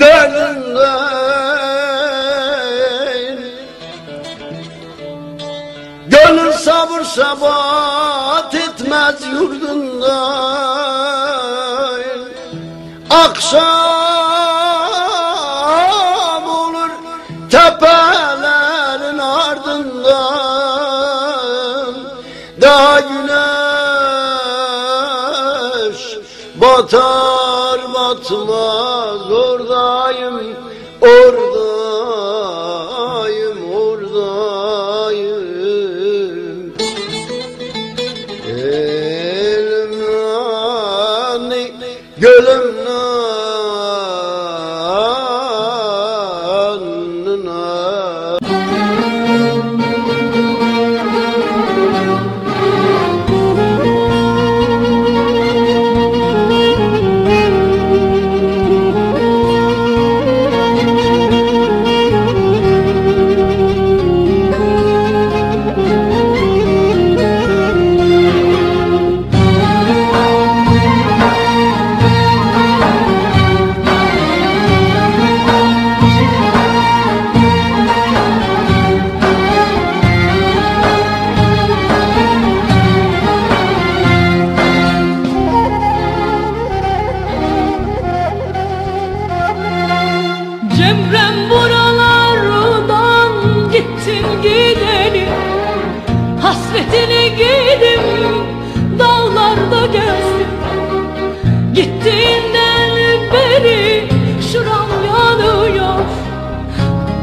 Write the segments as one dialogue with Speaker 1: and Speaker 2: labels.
Speaker 1: derdinden Gönül sabır sabat etmez yurdundan. Akşam olur tepelerin ardından. Daha güneş batar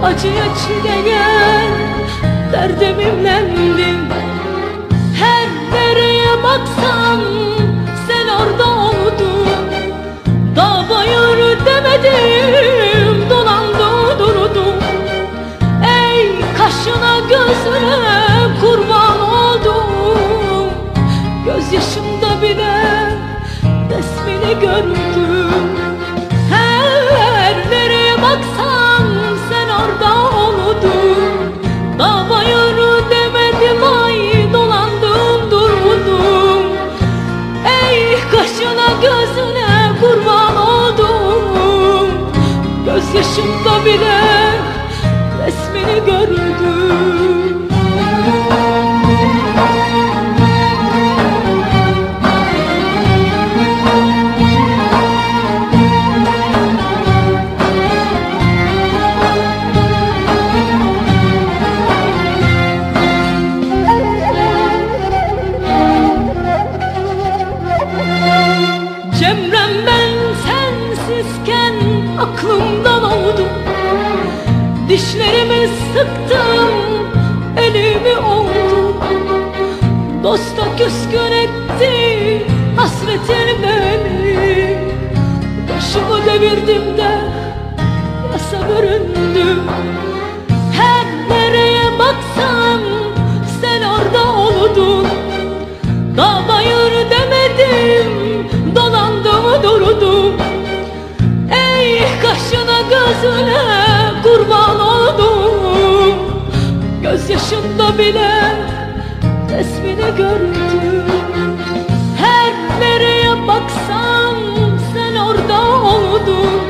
Speaker 2: Acıya çileye derdimimlendim Her nereye baksam sen orada oldun. Dağ bayır demedim dolandı durdum. Ey kaşına gözüne kurban oldum. Gözyaşımda bile resmini gördüm resmini gördüm Sıktım elimi oldu Dosta küskün etti hasretin beni. Başımı devirdim de yasa büründüm Her nereye baksam sen orada oldun Dağ demedim dolandım durdum Ey kaşına gözüne Gözyaşımda bile resmini gördüm. Her nereye baksam sen orada oldun.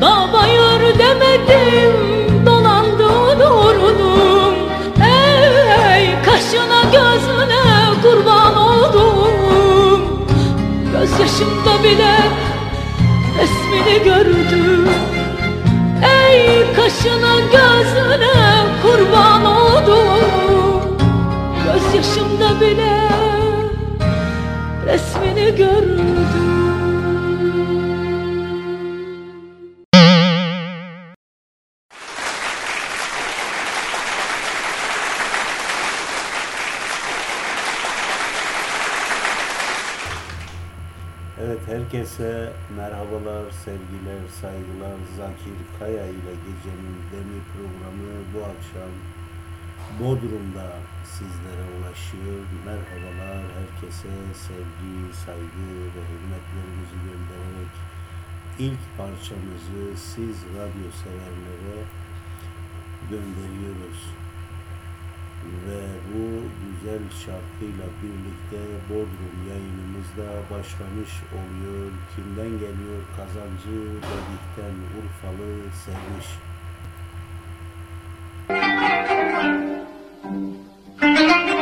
Speaker 2: Dağ bayır demedim dolandım durdum Ey kaşına gözüne kurban oldum. Gözyaşımda bile resmini gördüm. Ey kaşına gözüne kurban oldum Gözyaşımda bile resmini gördüm
Speaker 3: Evet herkese merhabalar, sevgiler, saygılar. Zakir Kaya ile Gecenin Demi programı bu akşam Bodrum'da sizlere ulaşıyor. Merhabalar herkese sevgi, saygı ve hürmetlerimizi göndererek ilk parçamızı siz radyo severlere gönderiyoruz ve bu güzel şarkıyla birlikte Bodrum yayınımızda başlamış oluyor. Kimden geliyor kazancı dedikten Urfalı sevmiş.
Speaker 4: Dost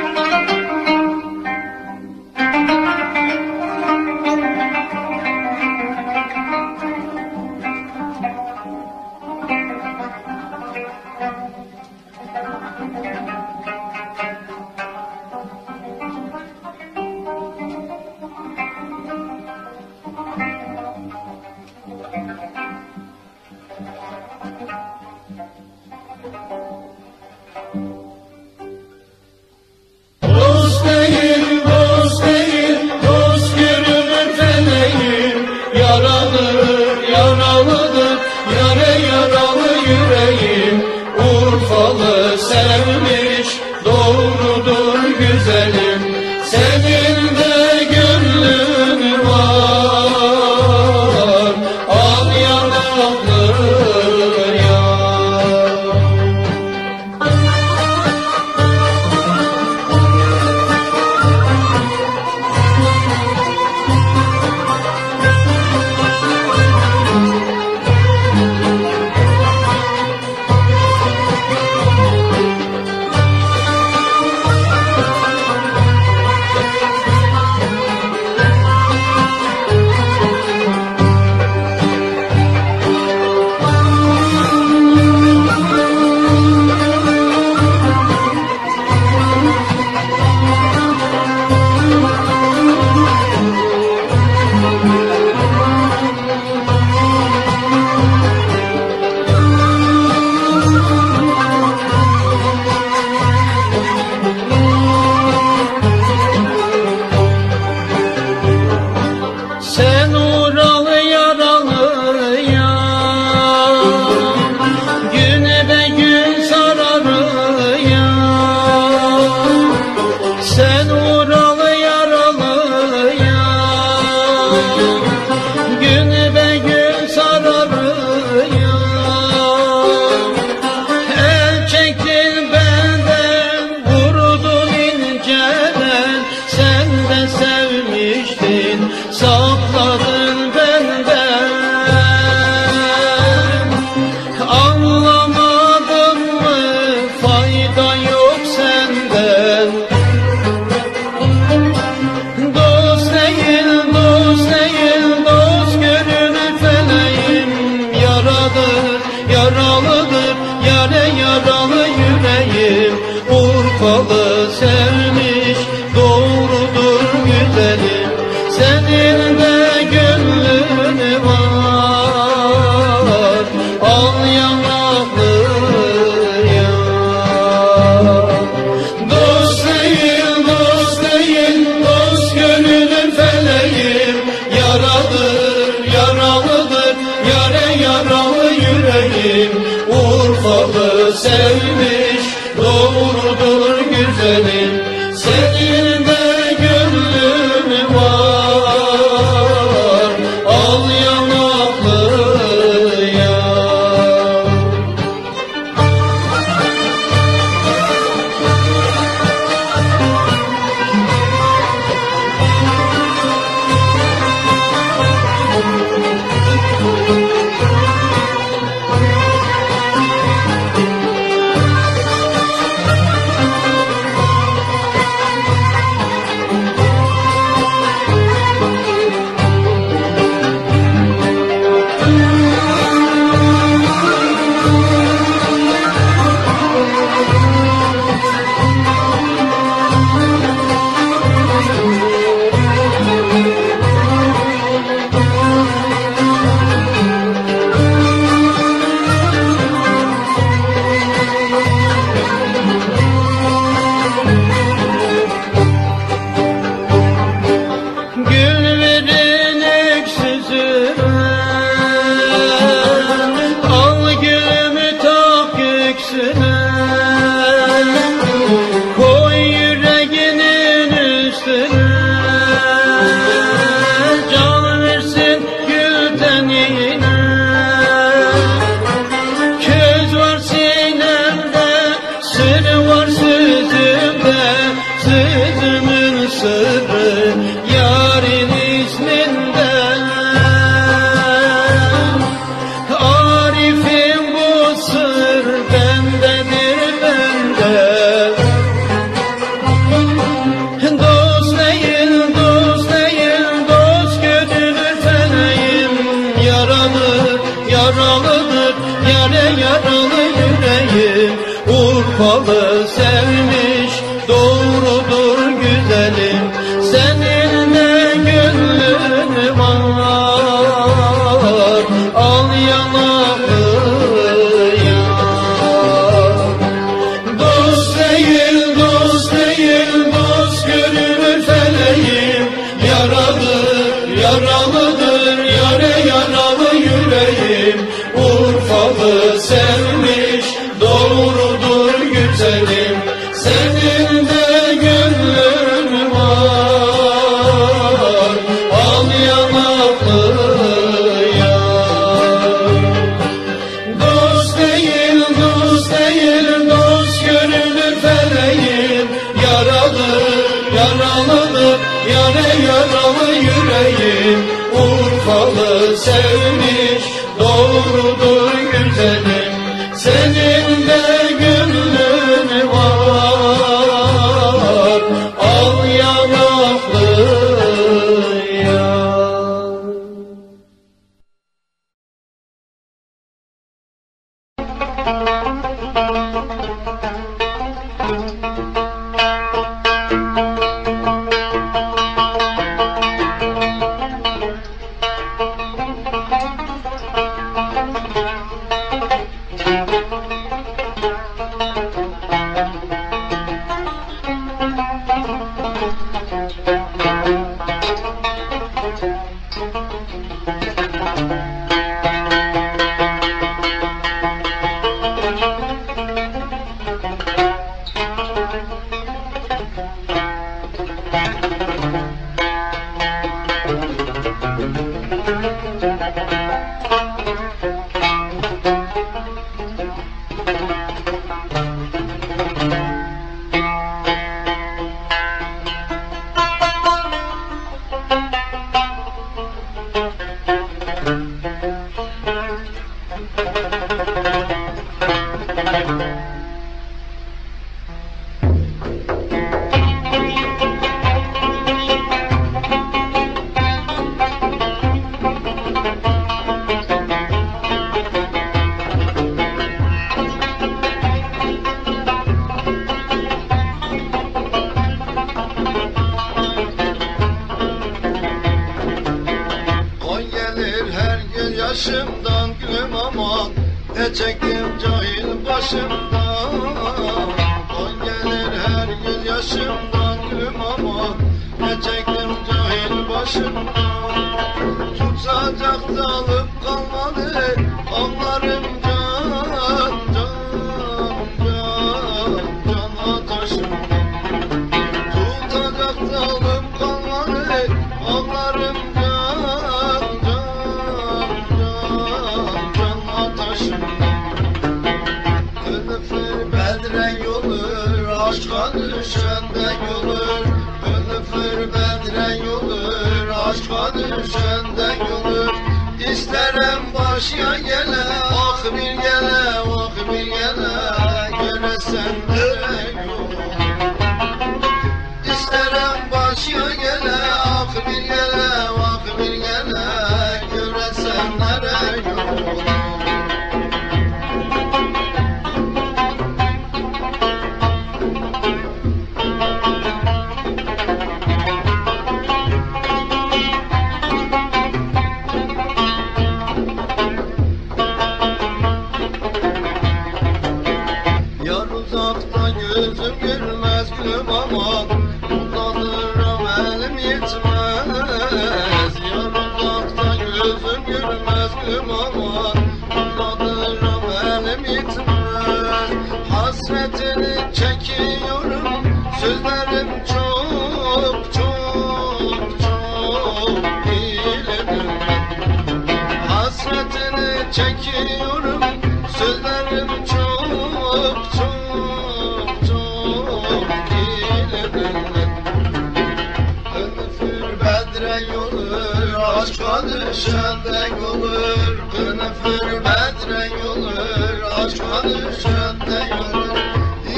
Speaker 1: Kınıfır bedren olur Aşka düşenden olur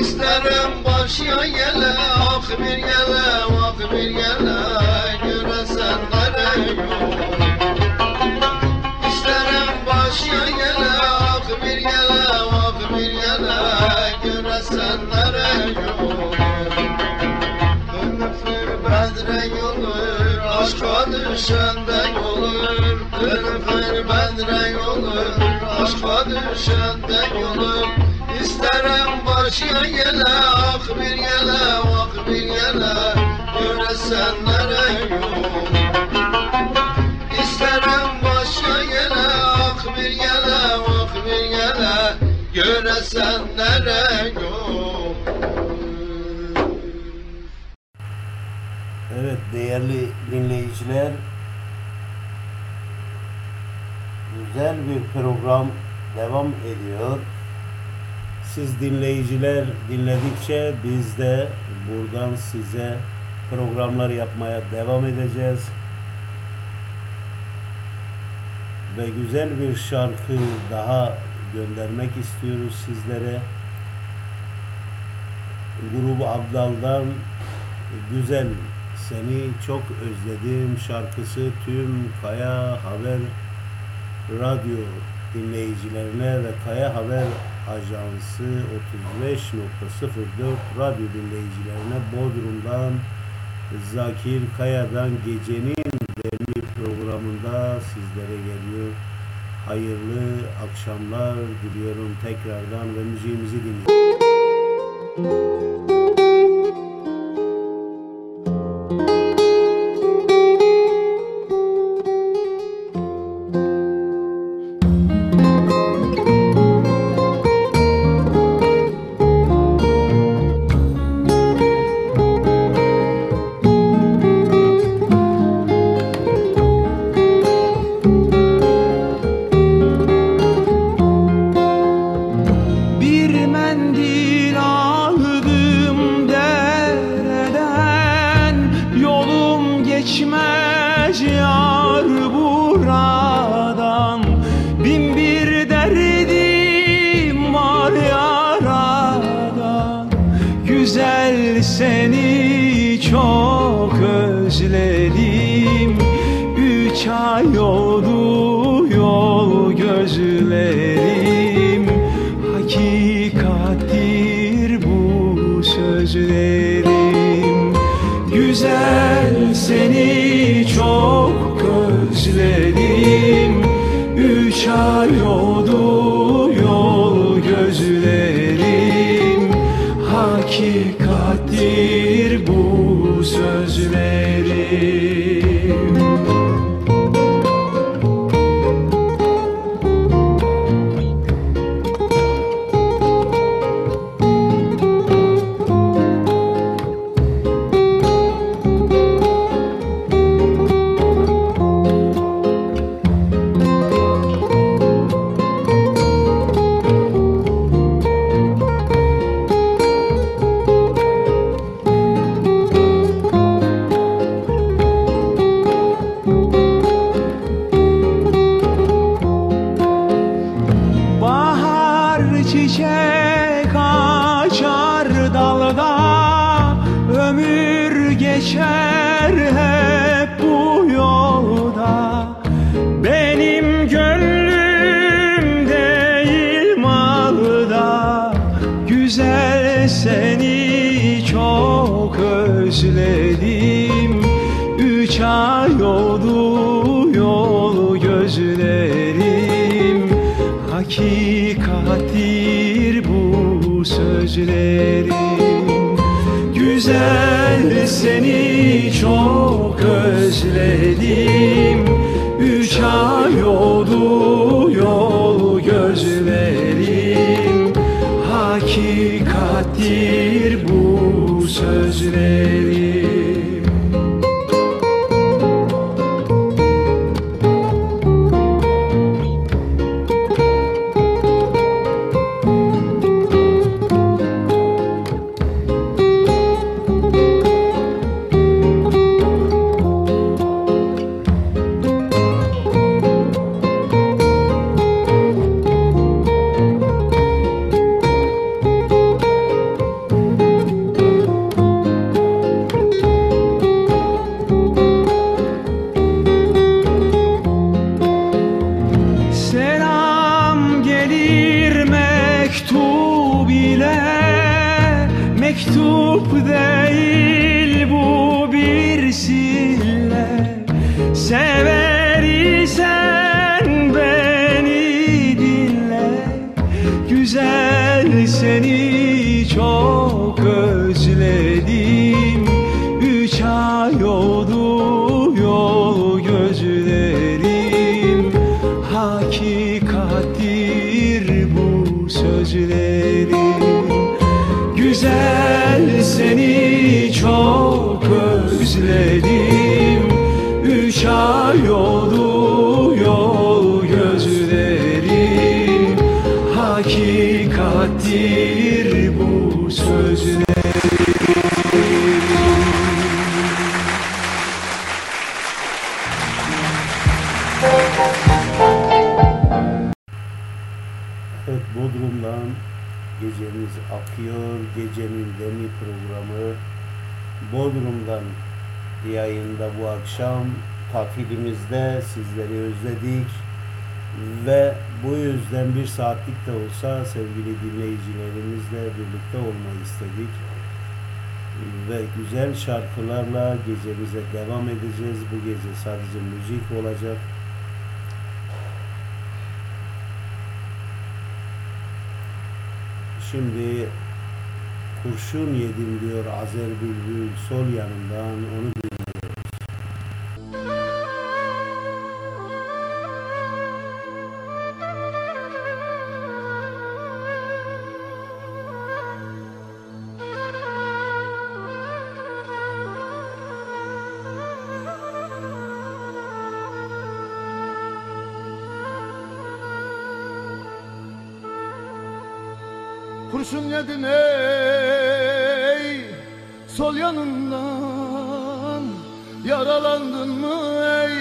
Speaker 1: İsterim başya gele Ah gele Bedren olur aşka düşenden olur İsterim başya gele ah bir gele ah bir gele Göresen nereye yok İsterim başa gele ah bir gele ah bir gele Göresen nere yok
Speaker 3: Evet değerli dinleyiciler güzel bir program devam ediyor. Siz dinleyiciler dinledikçe biz de buradan size programlar yapmaya devam edeceğiz. Ve güzel bir şarkı daha göndermek istiyoruz sizlere. Grubu Abdal'dan Güzel Seni Çok Özledim şarkısı tüm Kaya Haber Radyo dinleyicilerine ve Kaya Haber Ajansı 35.04 radyo dinleyicilerine Bodrum'dan Zakir Kaya'dan gecenin demli programında sizlere geliyor. Hayırlı akşamlar diliyorum tekrardan ve müziğimizi dinleyin. Akıyor. Gecenin demi programı Bodrum'dan yayında bu akşam tatilimizde sizleri özledik ve bu yüzden bir saatlik de olsa sevgili dinleyicilerimizle birlikte olmayı istedik ve güzel şarkılarla gecemize devam edeceğiz. Bu gece sadece müzik olacak. Şimdi kurşun yedim diyor Azer Bülbül sol yanından onu
Speaker 5: Kurşun yedin ey. Sol yanından Yaralandın mı ey?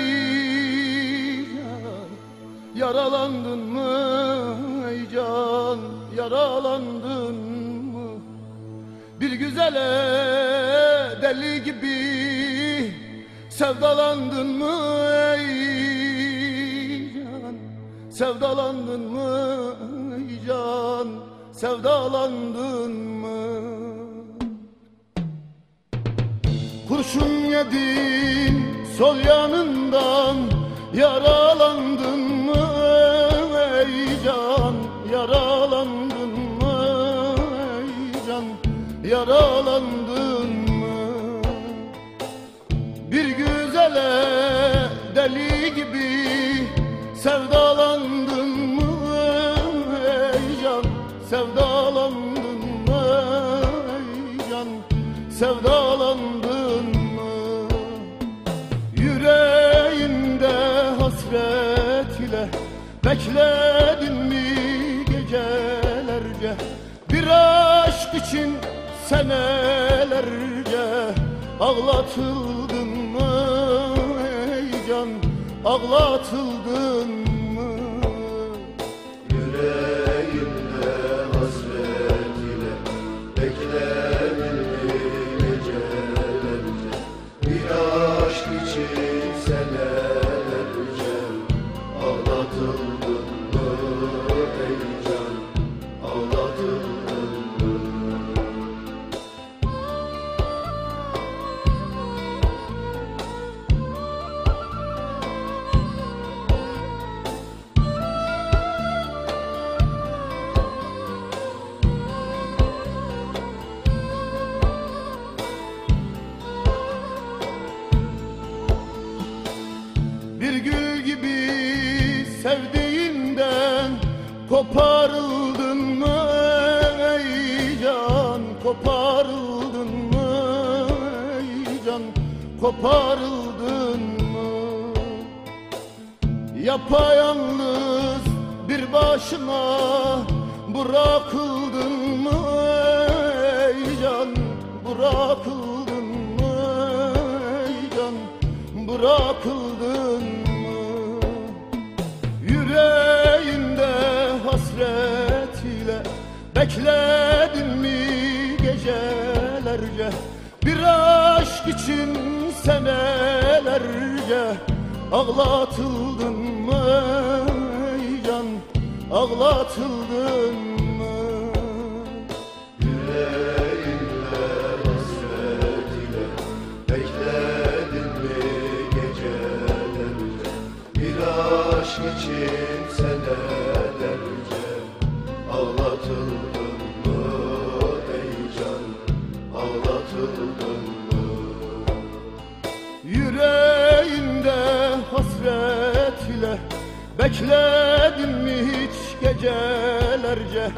Speaker 5: Yaralandın mı ey can? Yaralandın mı? Bir güzele deli gibi Sevdalandın mı ey Sevdalandın mı ey can Sevdalandın mı? Kurşun yedin sol yanından Yaralandın mı? Ey can Yaralandın mı? Ey can Yaralandın mı? Bir güzele deli gibi Sevdalandın Sevdalandın mı can? Sevdalandın mı? Yüreğinde hasret ile Bekledin mi gecelerce? Bir aşk için senelerce Ağlatıldın mı can? Ağlatıldın mı Koparıldın mı? Yapayalnız bir başına Bırakıldın mı? Ey can Bırakıldın mı? Ey can Bırakıldın mı? Yüreğinde hasret ile Bekledin mi gecelerce? Bir aşk için senelerce Ağlatıldın mı can Ağlatıldın mı
Speaker 1: Bekledin mi
Speaker 5: hiç gecelerce?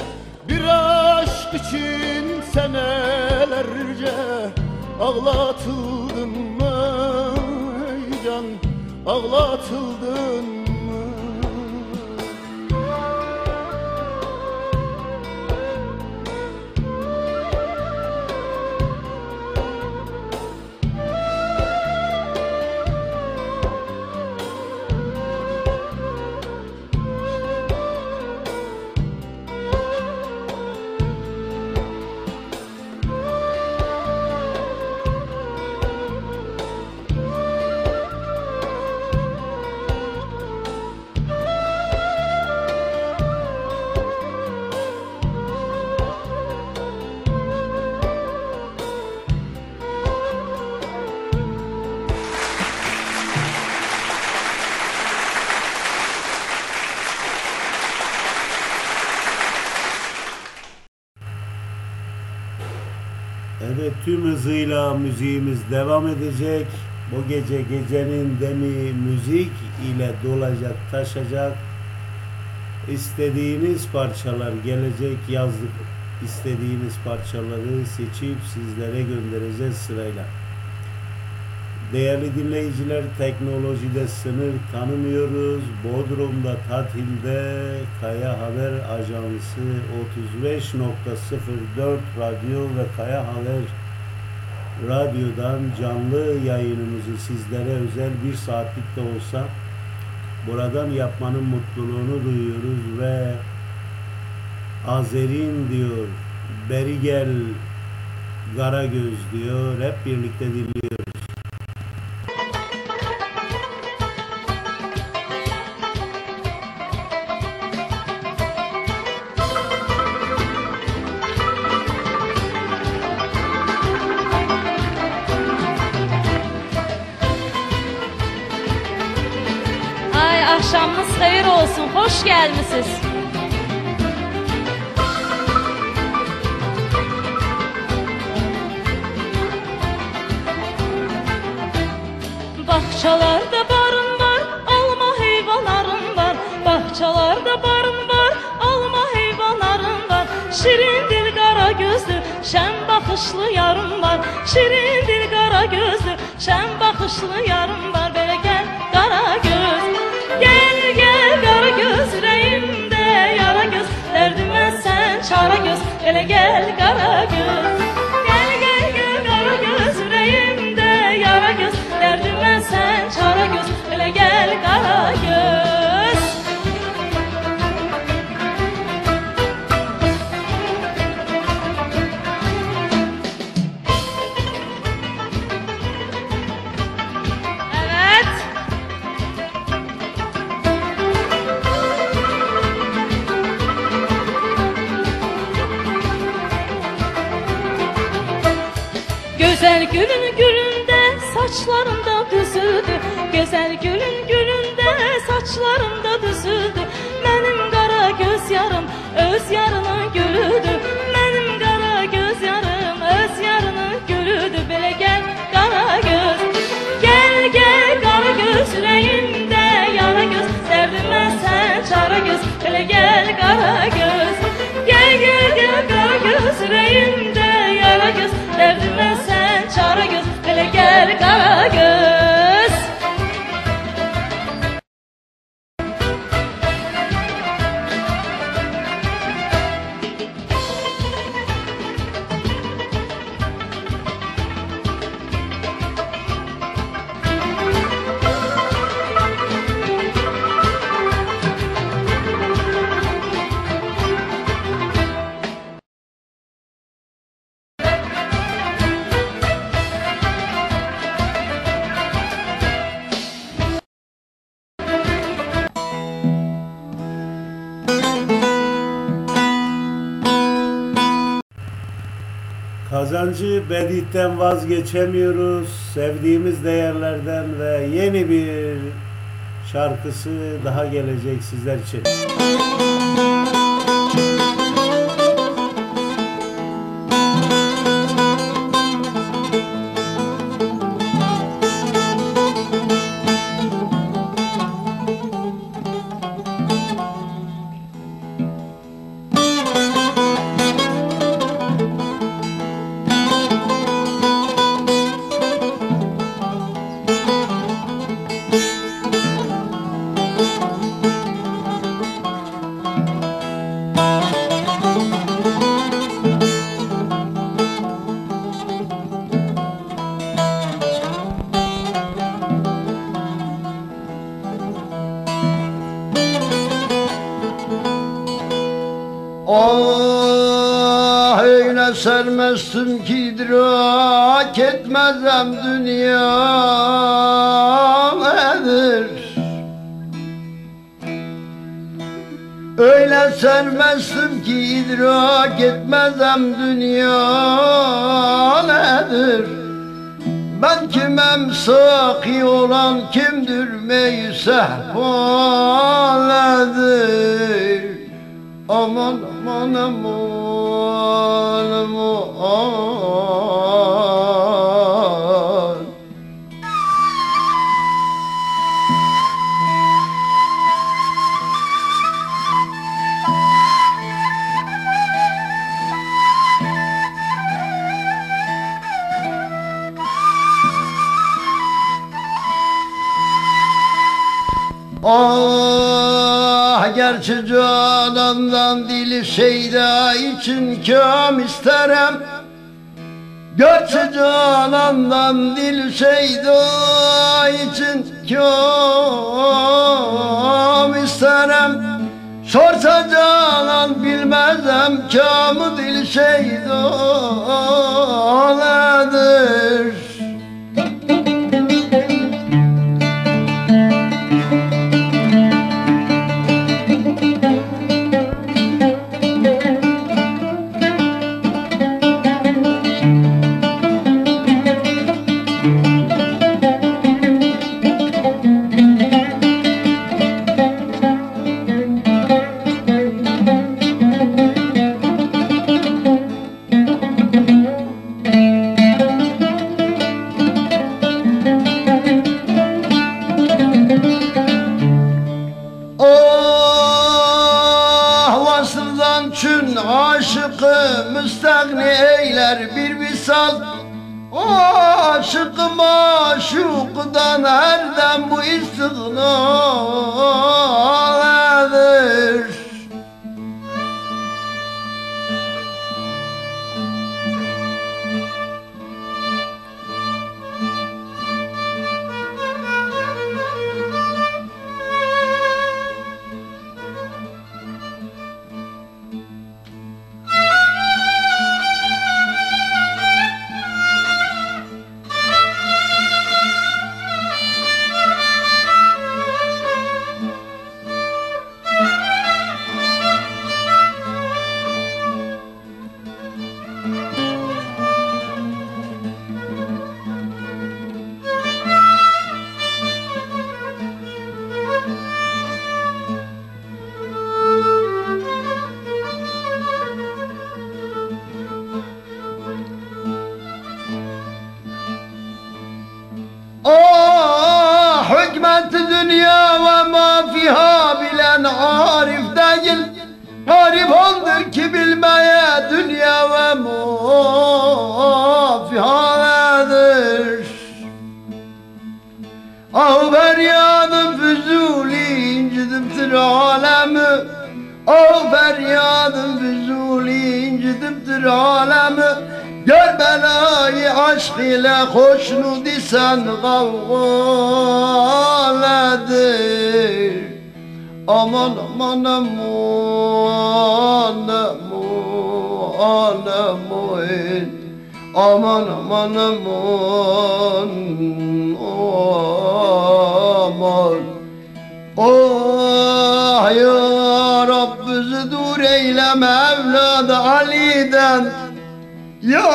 Speaker 5: Bir aşk için senelerce Ağlatıldın mı can? Ağlatıldın
Speaker 3: tüm hızıyla müziğimiz devam edecek. Bu gece gecenin demi müzik ile dolacak, taşacak. İstediğiniz parçalar gelecek yazdık. istediğiniz parçaları seçip sizlere göndereceğiz sırayla. Değerli dinleyiciler teknolojide sınır tanımıyoruz. Bodrum'da tatilde Kaya Haber Ajansı 35.04 Radyo ve Kaya Haber Radyo'dan canlı yayınımızı sizlere özel bir saatlik de olsa buradan yapmanın mutluluğunu duyuyoruz ve Azerin diyor, beri gel Garagöz diyor, hep birlikte dinliyoruz.
Speaker 2: Hoş gelmişsiniz. Bahçelerde barın var, alma heyvanların var. Bahçelerde barın var, alma heyvanların var. Şirin dil kara gözlü, şen bakışlı yarım var. Şirin dil kara gözlü, şen bakışlı yarım hele gel kara Güzel gülün gülünde saçlarında düzüldü Benim kara göz yarım öz yarının gülüdü. Benim kara göz yarım öz yarının gülüdü. Böyle gel kara göz Gel gel kara göz. Yüreğimde yara göz Derdime sen çara göz. Böyle gel kara
Speaker 3: Bedihten vazgeçemiyoruz. Sevdiğimiz değerlerden ve yeni bir şarkısı daha gelecek sizler için.
Speaker 1: Ah sermezdim ki idrak etmezem dünya nedir? Öyle sermezdim ki idrak etmezem dünya nedir? Ben kimem saki olan kimdir meyse dili şeyda için kam isterim Gerçi canandan dil şeyda için kam isterim Sorsa canan bilmezem kamı dil şeyda nedir aman Aman aman aman. Oh ya Rab bizi dur eyleme evladı Ali'den. Ya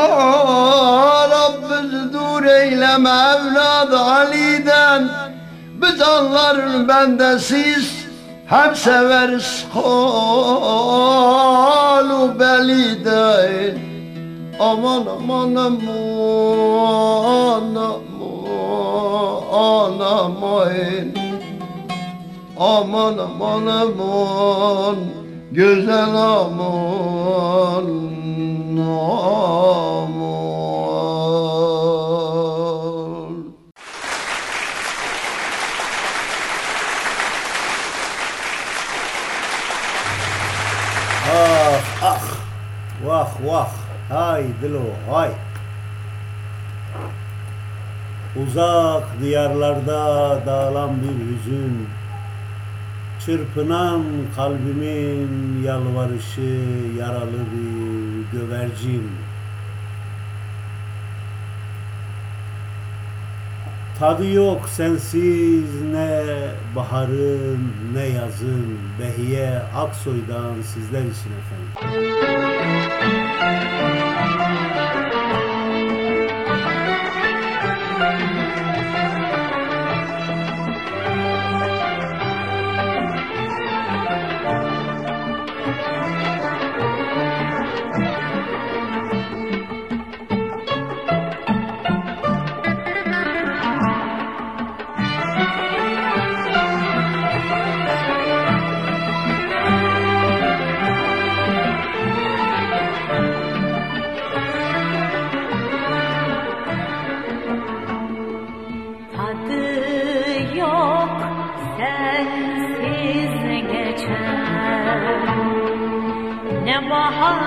Speaker 1: Rab bizi dur eyleme evladı Ali'den. Biz anların bendesiz hem severiz. Halu beliden Aman aman aman aman aman. Aman aman aman Güzel aman aman
Speaker 3: Hay dilo hay Uzak diyarlarda dağılan bir hüzün Çırpınan kalbimin yalvarışı yaralı bir gövercin Tadı yok sensiz ne baharın ne yazın Behiye Aksoy'dan sizler için efendim.
Speaker 6: Tadı Ne baharın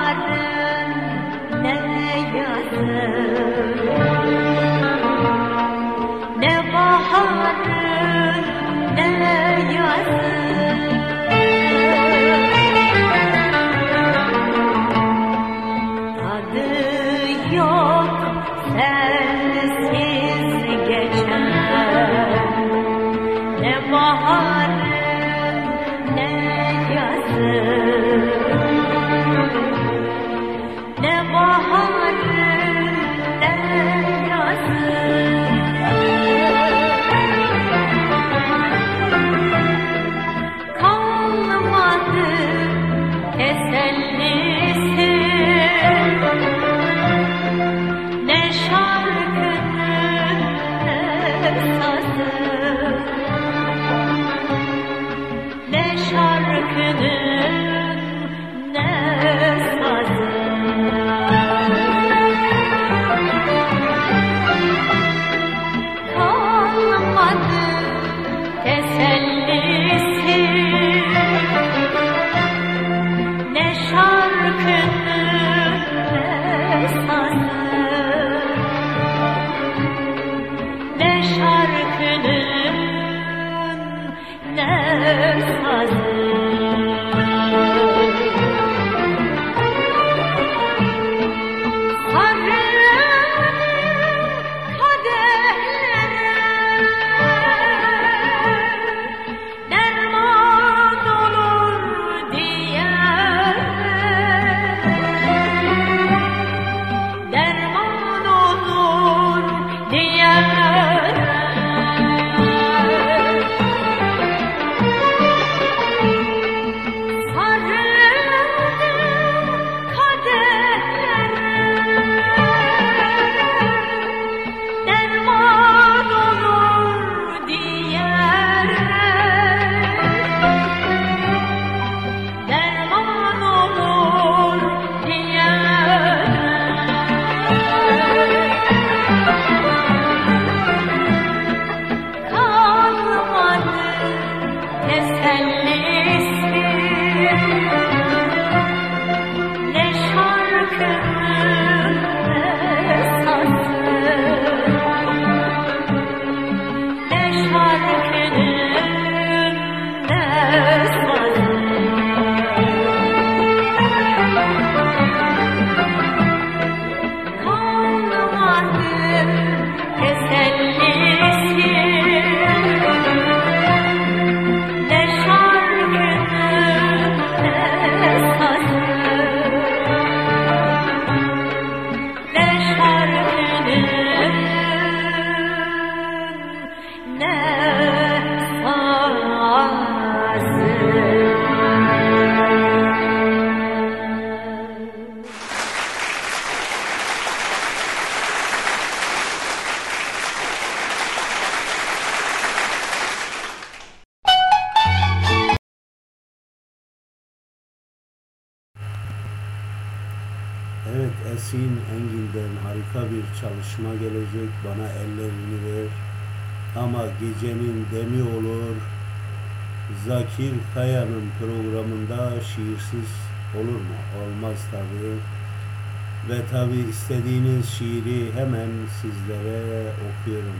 Speaker 3: istediğiniz şiiri hemen sizlere okuyorum.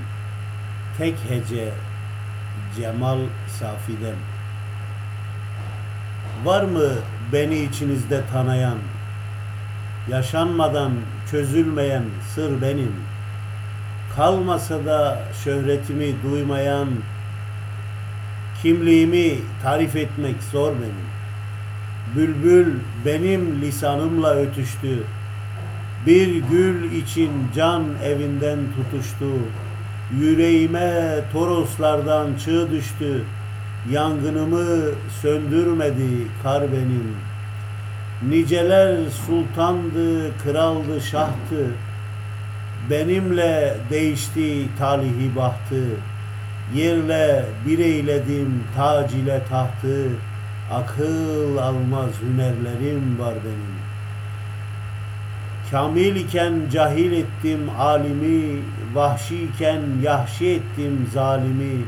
Speaker 3: Tek hece Cemal Safi'den. Var mı beni içinizde tanıyan, yaşanmadan çözülmeyen sır benim, kalmasa da şöhretimi duymayan, kimliğimi tarif etmek zor benim. Bülbül benim lisanımla ötüştü, bir gül için can evinden tutuştu, yüreğime Toroslardan çığ düştü, Yangınımı söndürmedi kar benim. Niceler sultandı, kraldı, şahtı. Benimle değişti talihi bahtı. Yerle bir eyledim tac ile tahtı. Akıl almaz hünerlerim var benim. Kamil iken cahil ettim alimi, vahşi iken yahşi ettim zalimi.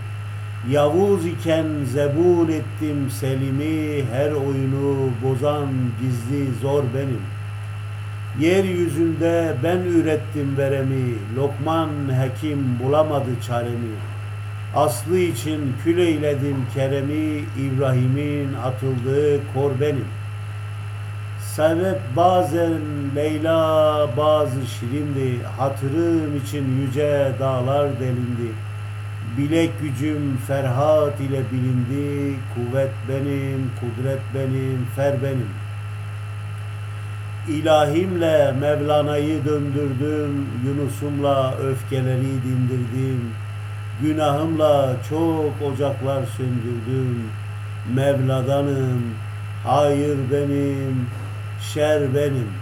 Speaker 3: Yavuz iken zebun ettim Selim'i, her oyunu bozan gizli zor benim. Yeryüzünde ben ürettim veremi, Lokman hekim bulamadı çaremi. Aslı için kül eyledim keremi, İbrahim'in atıldığı kor benim. Sebep bazen Leyla bazı şirindi, hatırım için yüce dağlar delindi. Bilek gücüm Ferhat ile bilindi, kuvvet benim, kudret benim, fer benim. İlahimle Mevlana'yı döndürdüm, Yunus'umla öfkeleri dindirdim. Günahımla çok ocaklar söndürdüm. Mevladanım, hayır benim, şer benim.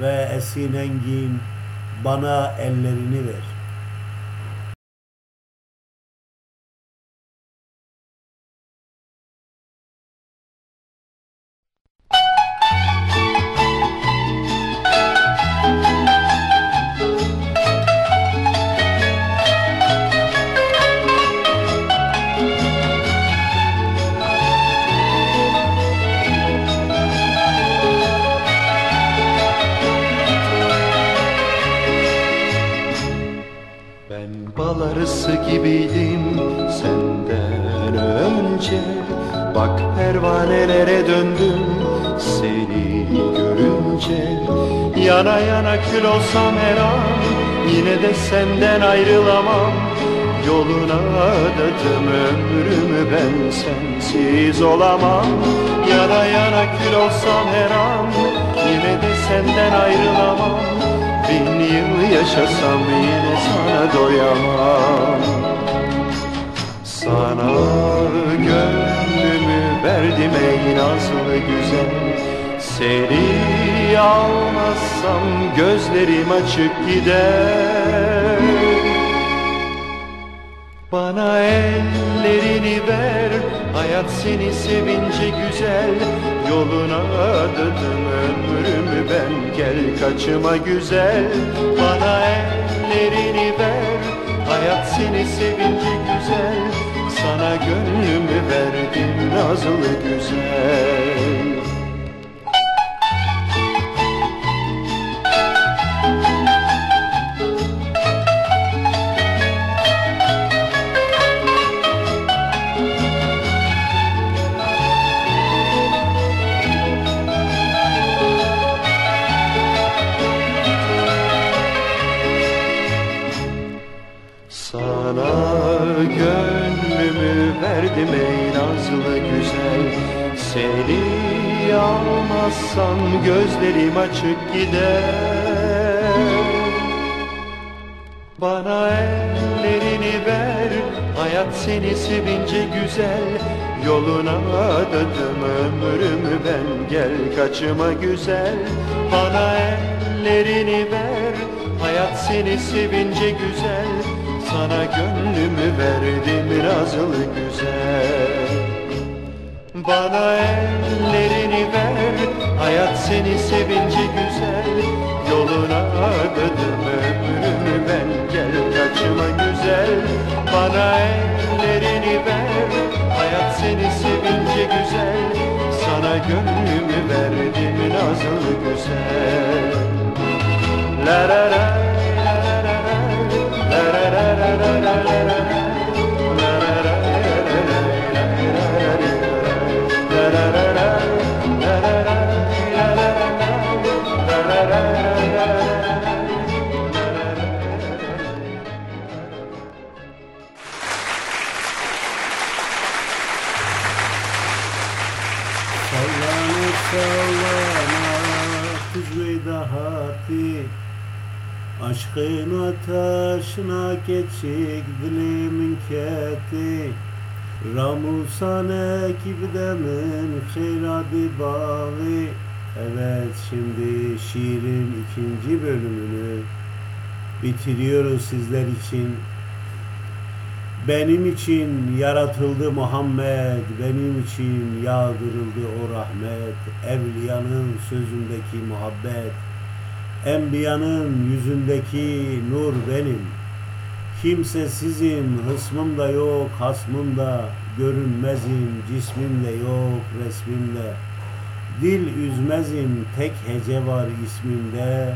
Speaker 3: Ve Esin Engin bana ellerini ver.
Speaker 7: Bak pervanelere döndüm seni görünce. Yana yana kül olsam her an yine de senden ayrılamam. Yoluna adadım ömrümü ben sensiz olamam. Yana yana kül olsam her an yine de senden ayrılamam. Bin yıl yaşasam yine sana doyamam. Sana gönlümü verdim ey nazlı güzel. Seni almazsam gözlerim açık gider. Bana ellerini ver Hayat seni sevince güzel. Yoluna adadım ömrümü ben Gel kaçıma güzel. Bana ellerini ver Hayat seni sevince güzel Sana gönlümü verdim nazlı güzel gözlerim açık gider. Bana ellerini ver Hayat seni sevince güzel. Yoluna adadım ömrümü ben Gel kaçıma güzel. Bana ellerini ver Hayat seni sevince güzel. Sana gönlümü verdim nazlı güzel. Bana ellerini ver Hayat seni sevince güzel Yol Yoluna adadım ömrümü ben Gel kaçma güzel Bana ellerini ver Hayat seni sevince güzel Sana gönlümü verdim nazlı güzel La la la la la la la la la la la
Speaker 3: Aşkın ateşine geçik dilimin keti. Ramuzane kibdemin hayradı bağı Evet şimdi şiirin ikinci bölümünü bitiriyoruz sizler için. Benim için yaratıldı Muhammed, benim için yağdırıldı o rahmet, evliyanın sözündeki muhabbet, enbiyanın yüzündeki nur benim. Kimsesizim, hısmım da yok, hasmım da, görünmezim, cismim de yok, resmimde. Dil üzmezim, tek hece var ismimde,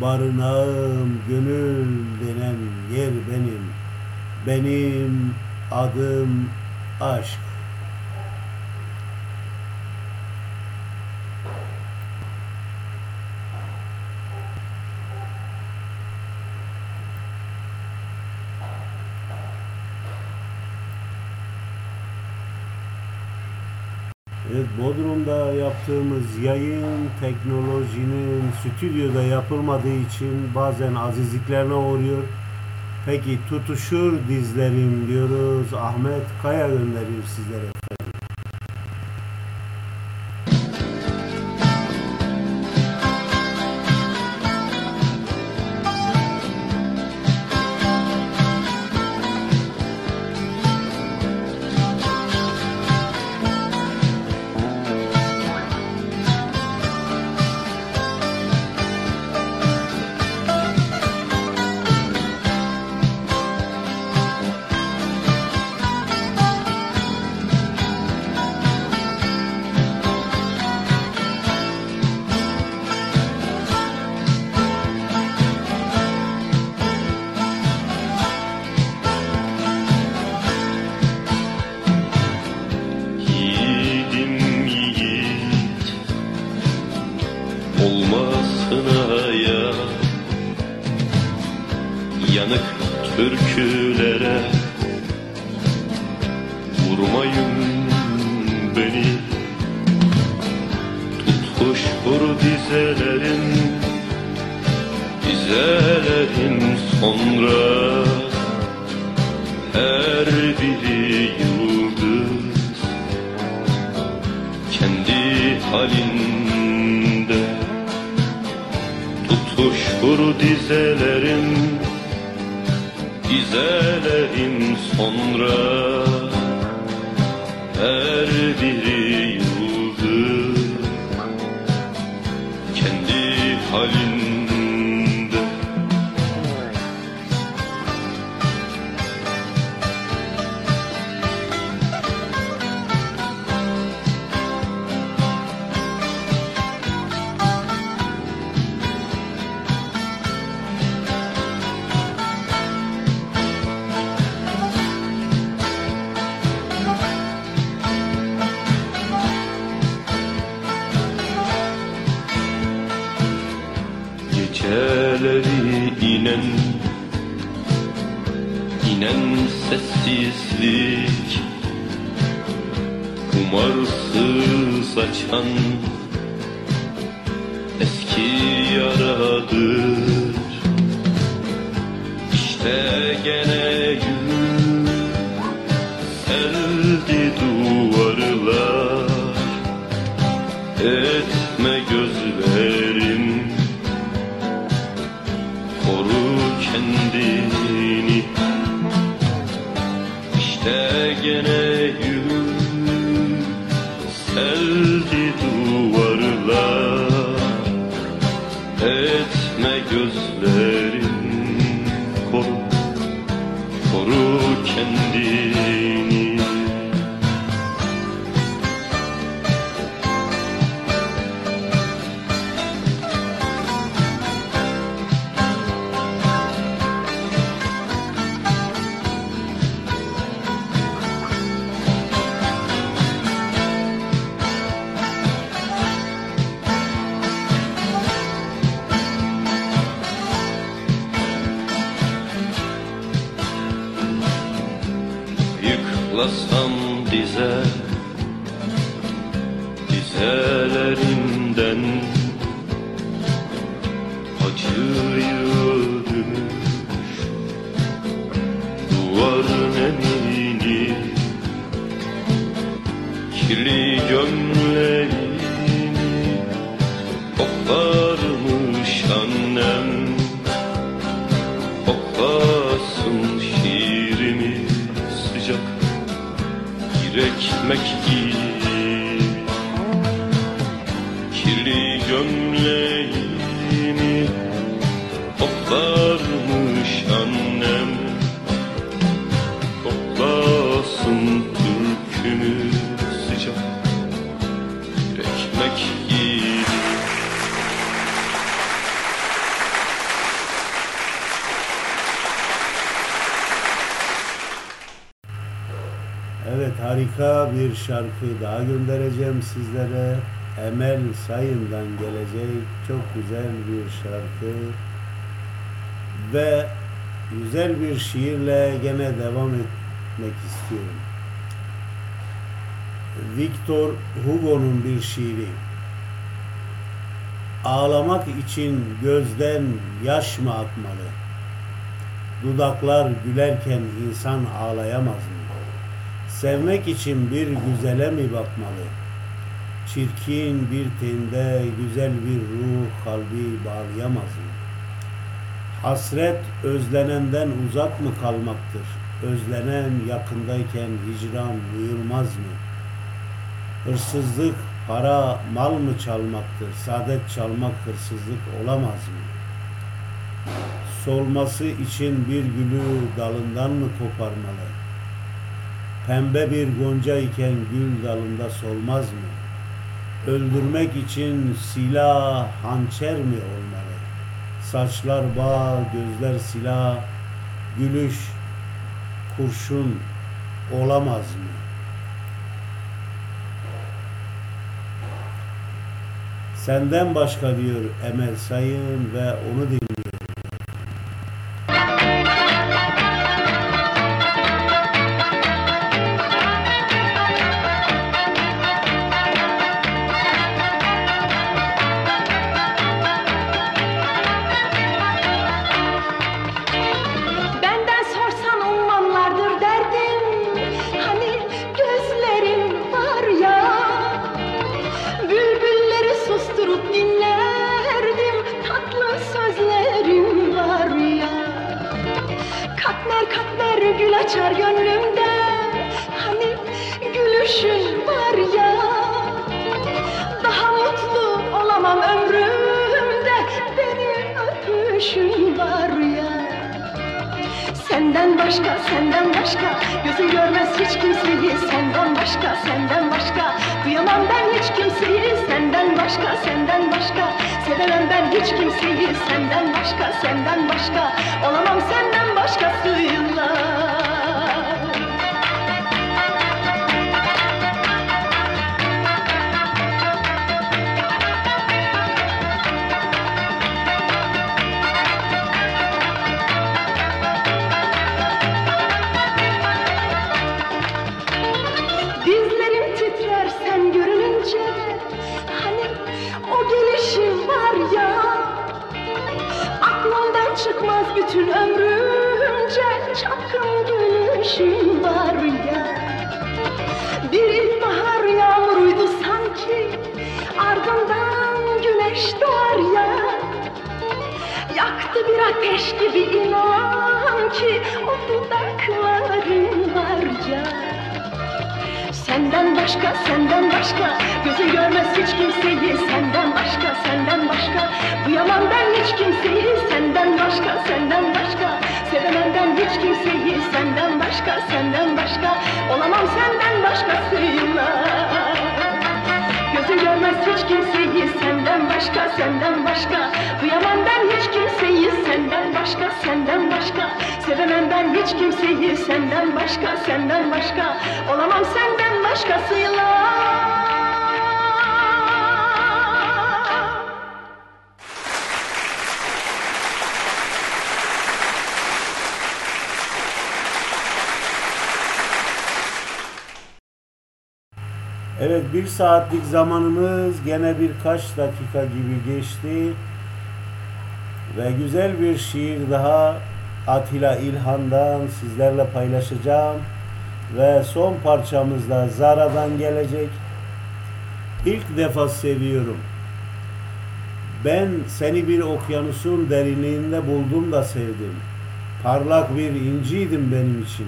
Speaker 3: barınağım, gönül denen yer benim. Benim adım aşk. Evet, Bodrum'da yaptığımız yayın teknolojinin stüdyoda yapılmadığı için bazen azizliklerine uğruyor. Peki tutuşur dizlerim diyoruz. Ahmet Kaya gönderiyor sizlere.
Speaker 8: Bir ekmek
Speaker 3: harika bir şarkı daha göndereceğim sizlere. Emel Sayın'dan gelecek çok güzel bir şarkı. Ve güzel bir şiirle gene devam etmek istiyorum. Victor Hugo'nun bir şiiri. Ağlamak için gözden yaş mı akmalı? Dudaklar gülerken insan ağlayamaz mı? Sevmek için bir güzele mi bakmalı? Çirkin bir tende güzel bir ruh kalbi bağlayamaz mı? Hasret özlenenden uzak mı kalmaktır? Özlenen yakındayken hicran duyulmaz mı? Hırsızlık para mal mı çalmaktır? Saadet çalmak hırsızlık olamaz mı? Solması için bir gülü dalından mı koparmalı? Pembe bir gonca iken gül dalında solmaz mı? Öldürmek için silah hançer mi olmalı? Saçlar bağ, gözler silah, gülüş kurşun olamaz mı? Senden başka diyor Emel Sayın ve onu dinliyor.
Speaker 9: Senden başka. Duyamam ben hiç kimseyi Senden başka, senden başka. Sevemem ben hiç kimseyi Senden başka, senden başka. Olamam senden başkasıyla
Speaker 3: Evet bir saatlik zamanımız gene birkaç dakika gibi geçti. Ve güzel bir şiir daha Atilla İlhan'dan sizlerle paylaşacağım. Ve son parçamız da Zara'dan gelecek. İlk defa seviyorum. Ben seni bir okyanusun derinliğinde buldum da sevdim. Parlak bir inciydin benim için.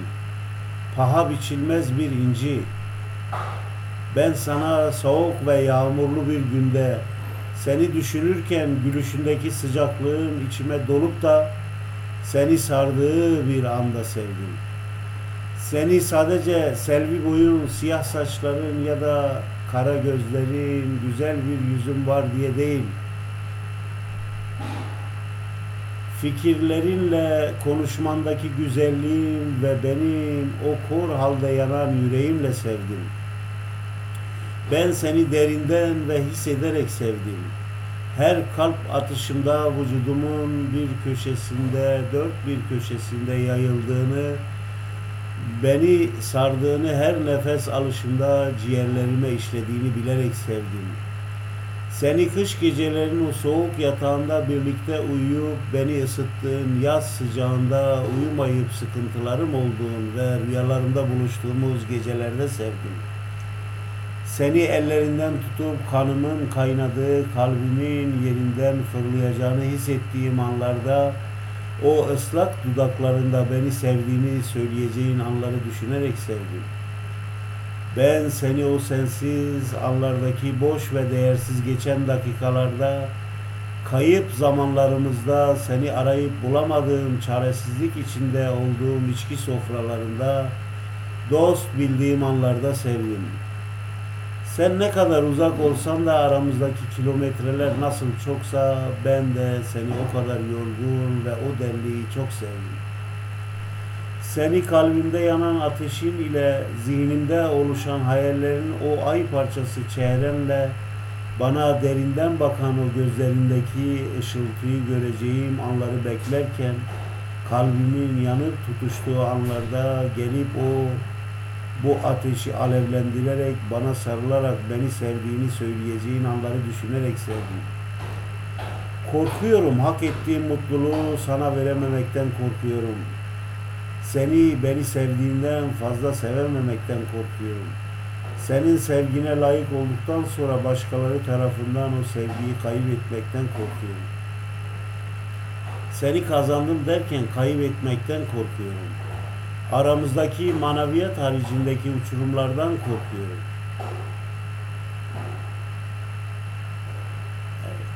Speaker 3: Paha biçilmez bir inci. Ben sana soğuk ve yağmurlu bir günde seni düşünürken gülüşündeki sıcaklığın içime dolup da seni sardığı bir anda sevdim. Seni sadece selvi boyun, siyah saçların ya da kara gözlerin, güzel bir yüzün var diye değil. Fikirlerinle konuşmandaki güzelliğin ve benim o kor halde yanan yüreğimle sevdim. Ben seni derinden ve hissederek sevdim. Her kalp atışımda vücudumun bir köşesinde, dört bir köşesinde yayıldığını, beni sardığını her nefes alışımda ciğerlerime işlediğini bilerek sevdim. Seni kış gecelerinin o soğuk yatağında birlikte uyuyup beni ısıttığın yaz sıcağında uyumayıp sıkıntılarım olduğun ve rüyalarımda buluştuğumuz gecelerde sevdim. Seni ellerinden tutup kanımın kaynadığı kalbimin yerinden fırlayacağını hissettiğim anlarda o ıslak dudaklarında beni sevdiğini söyleyeceğin anları düşünerek sevdim. Ben seni o sensiz anlardaki boş ve değersiz geçen dakikalarda kayıp zamanlarımızda seni arayıp bulamadığım çaresizlik içinde olduğum içki sofralarında dost bildiğim anlarda sevdim. Sen ne kadar uzak olsan da aramızdaki kilometreler nasıl çoksa ben de seni o kadar yorgun ve o delliği çok sevdim. Seni kalbimde yanan ateşin ile zihnimde oluşan hayallerin o ay parçası çehrenle bana derinden bakan o gözlerindeki ışıltıyı göreceğim anları beklerken kalbimin yanıp tutuştuğu anlarda gelip o bu ateşi alevlendirerek bana sarılarak beni sevdiğini söyleyeceğin anları düşünerek sevdim. Korkuyorum hak ettiğim mutluluğu sana verememekten korkuyorum. Seni beni sevdiğinden fazla sevememekten korkuyorum. Senin sevgine layık olduktan sonra başkaları tarafından o sevgiyi kaybetmekten korkuyorum. Seni kazandım derken kaybetmekten korkuyorum. Aramızdaki maneviyat haricindeki uçurumlardan korkuyorum. Evet.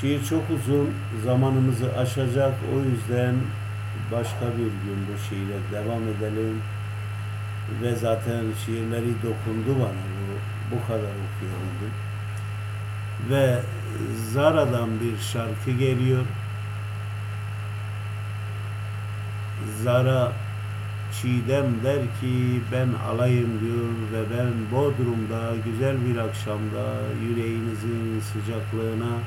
Speaker 3: Şiir çok uzun, zamanımızı aşacak. O yüzden başka bir gün bu şiire devam edelim. Ve zaten şiirleri dokundu bana. Bu, bu kadar okuyabildim. Ve Zara'dan bir şarkı geliyor. Zara Çiğdem der ki ben alayım diyor ve ben Bodrum'da güzel bir akşamda yüreğinizin sıcaklığına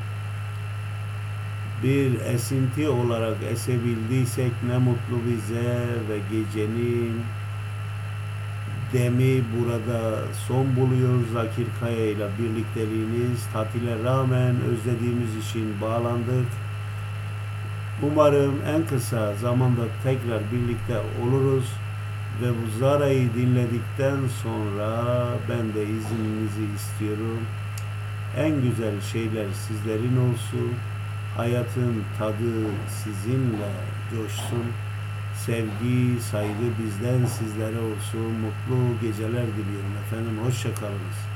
Speaker 3: bir esinti olarak esebildiysek ne mutlu bize ve gecenin demi burada son buluyor Zakir Kaya ile birlikteliğiniz tatile rağmen özlediğimiz için bağlandık. Umarım en kısa zamanda tekrar birlikte oluruz ve bu Zara'yı dinledikten sonra ben de izninizi istiyorum. En güzel şeyler sizlerin olsun. Hayatın tadı sizinle coşsun. Sevgi, saygı bizden sizlere olsun. Mutlu geceler diliyorum efendim. Hoşçakalınız.